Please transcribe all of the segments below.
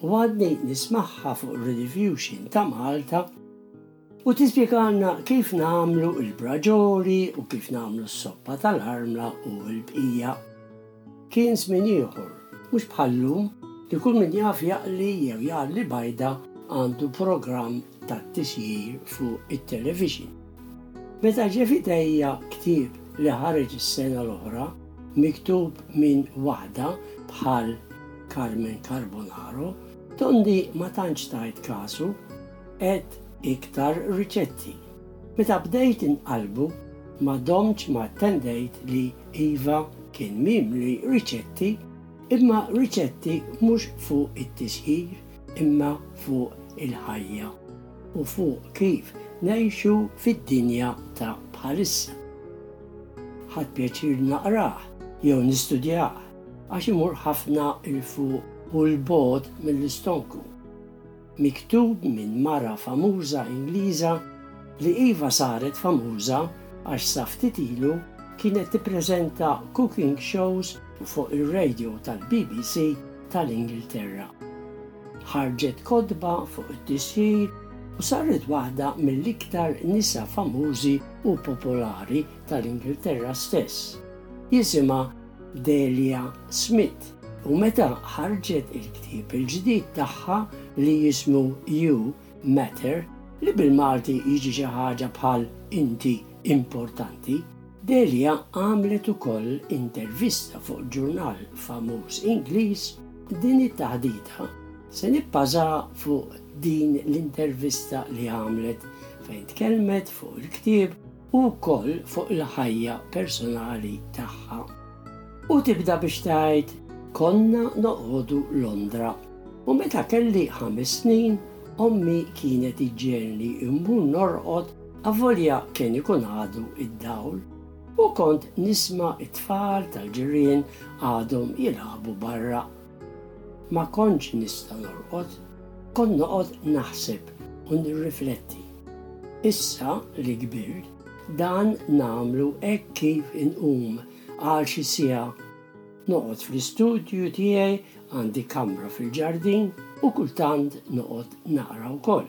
U għadni nismagħha fuq Rediffusion ta' Malta u tispjegalna kif nagħmlu l-braġoli u kif nagħmlu s-soppa tal-armla u l-bqija. Kien żmien ieħor, mhux bħal-lum li kull min jaf jaqli jew jgħalli bajda għandu programm tat-tisjir fuq it-televixin. Meta ġie f'idejja ktieb li ħareġ is-sena l-oħra, miktub minn waħda bħal Carmen Carbonaro, Tondi ma tantx tajt kasu, għedt iktar riċetti. Meta bdejt inqallbu, ma domtx ma ttendejt li iva kien mimli riċetti, imma riċetti mhux fuq it-tisħir imma fuq il-ħajja. u fuq kif ngħixu fid-dinja ta' bħalissa. Ħadt pjaċir naqrah jew nistudjah għax imur ħafna 'l fuq u 'l bogħod mill-istonku. Miktub minn mara famuża Ingliża li iva saret famuża għax sa ftit ilu kienet tippreżenta cooking shows fuq ir-radio tal-BBC tal-Ingilterra. Ħarġet kotba fuq it-tisħir u saret waħda mill-iktar nisa famużi u popolari tal-Ingilterra stess. Jisimha Delia Smith u meta ħarġet il-ktieb il-ġdid tagħha li jismu You Matter li bil-Malti jiġi xi ħaġa bħal Inti Importanti, Delia għamlet ukoll intervista fuq ġurnal famuż Ingliż. Din it-taħdita se nibbażaha fuq din l-intervista li għamlet fejn tkellmet fuq il-ktieb u wkoll fuq il-ħajja personali tagħha. U tibda biex tgħid, Konna noqogħdu Londra, u meta kelli ħames snin, ommi kienet iġġegħelni mmur norqod Avolja kien ikun għadu id-dawl u kont nisma' t-tfal tal-ġirien għadhom jilagħbu barra. Ma kontx nista' norqod, kont noqgħod naħseb u nirrifletti. Issa li kbirt, dan nagħmlu hekk kif inqum għal xi siegħa. Noqgħod fl-istudju tiegħi, għandi kamra fil-ġardin, u kultant noqgħod naqra wkoll.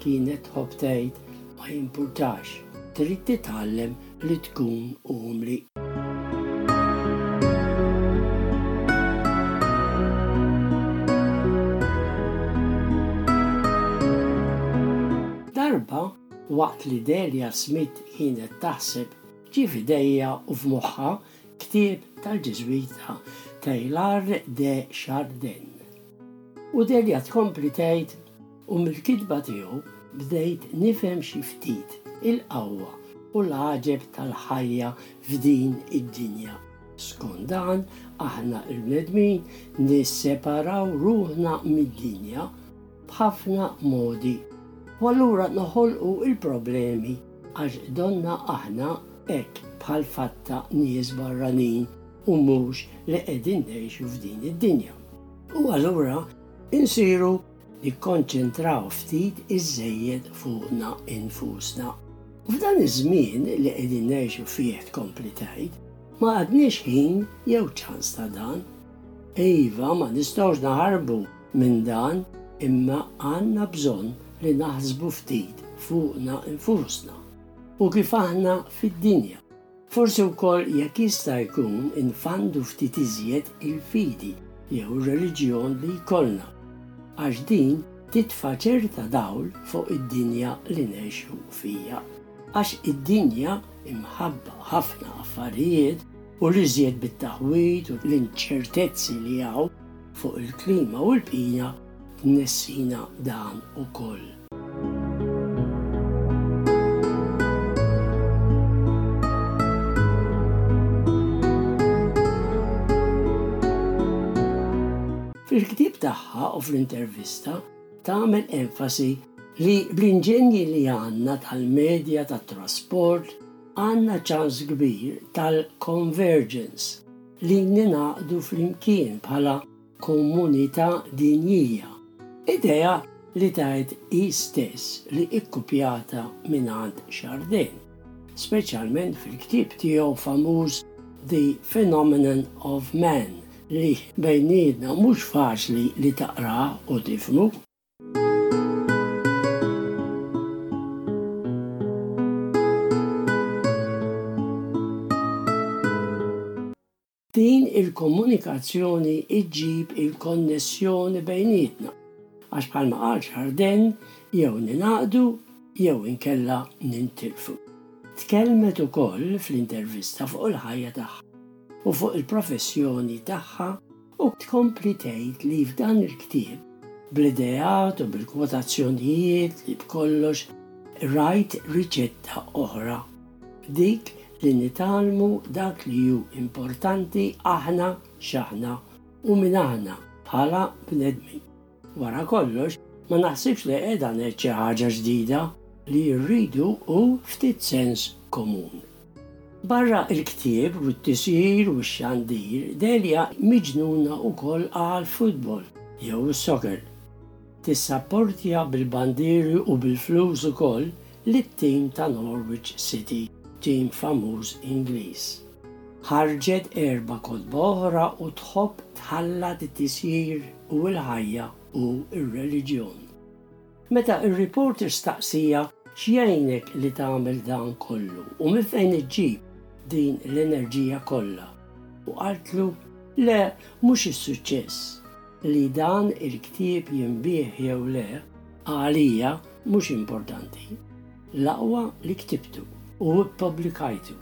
Kienet tħobb tgħid, Ma jimpurtax, trid titgħallem li tkun umli. Darba, waqt li Delia Smith kienet taħseb, ġie f'idejha u f'moħħha ktieb tal-Ġiżwita Teilhard de Chardin. U Delia tkompli tgħid, U mill-kitba tiegħu bdejt nifhem xi ftit il-qawwa u l-għaġeb tal-ħajja f'din id-dinja. Skont dan, aħna l-bnedmin nisseparaw ruħna mid-dinja b'ħafna modi u allura noħolqu l-problemi għax donnha aħna hekk bħal fatta nies barranin u mhux li qegħdin ngħixu f'din id-dinja. U allura insiru nikkonċentraw ftit iżżejjed fuqna infusna. F'dan iż-żmien li qegħdin ngħixu fih tkompli tgħid, ma għadniex ħin jew ċans ta' dan. Iva, ma nistgħux naħarbu minn dan, imma għandna bżonn li naħsbu ftit fuqna infusna u kif aħna fid-dinja. Forsi wkoll jekk jista' jkun infandu ftit iżjed il-fidi jew ir-reliġjon li jkollna, għax din titfa' ċerta dawl fuq id-dinja li ngħixu fiha. Għax id-dinja imħabba ħafna affarijiet u l-iżjed bit-taħwid u l-inċertezzi li hawn fuq il-klima u l-bqija tnessina dan ukoll. Fil-ktieb tagħha u fl-intervista tagħmel enfasi li bl-inġenji li għandna tal-medja tat-trasport għandna ċans kbir tal-convergence li ninaqdu flimkien bħala komunità dinjija, idea li tgħid hi stess li ikkupjata mingħand Chardin, speċjalment fil-ktieb tiegħu famuż The Phenomenon of Man, li bejnietna mhux faċli li taqrah u tifhmu. Din il-komunikazzjoni ġġib il-konnessjoni bejnietna, għax bħalma qal Chardin, jew ningħaqdu jew inkella nintilfu. Tkellmet ukoll fl-intervista fuq il-ħajja tagħha u fuq il-professjoni tagħha u tkompli tgħid li f'dan il-ktieb, bl-ideat u bil-kwotazzjonijiet li b'kollox rajt riċetta oħra. Dik li nitgħallmu dak li hu importanti aħna x'aħna u min aħna bħala bnedmin. Wara kollox, ma naħsibx li qiegħda ngħid xi ħaġa ġdida, li rridu hu ftit sens komun. Barra l-ktieb u t-tisjir u x-xandir, Delia miġnuna wkoll għall-futbol, jew is-soccer. Tissapportja bil-bandieri u bil-flus ukoll lit-tim ta' Norwich City, tim famuż Ingliż. Ħarġet erba' kotba oħra u tħobb tħallat it-tisjir u l-ħajja u r-reliġjon. Meta r-reporter staqsieha x'jgħinek li tagħmel dan kollu u minn fejn iġġib din l-enerġija kollha u qaltlu, Le, mhux is-suċċess. Li dan il-ktieb jinbiegħ jew le, għalija mhux importanti. L-aqwa li ktibtu u ppubblikajtu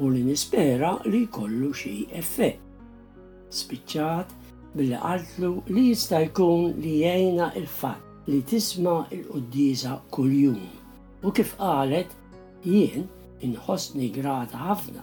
u li nispera li jkollu xi effett. Spiċċat billi qaltlu li jista' jkun li jgħinha l-fatt li tisma' l-quddiesa kuljum u kif qalet, jien inħossni grata ħafna.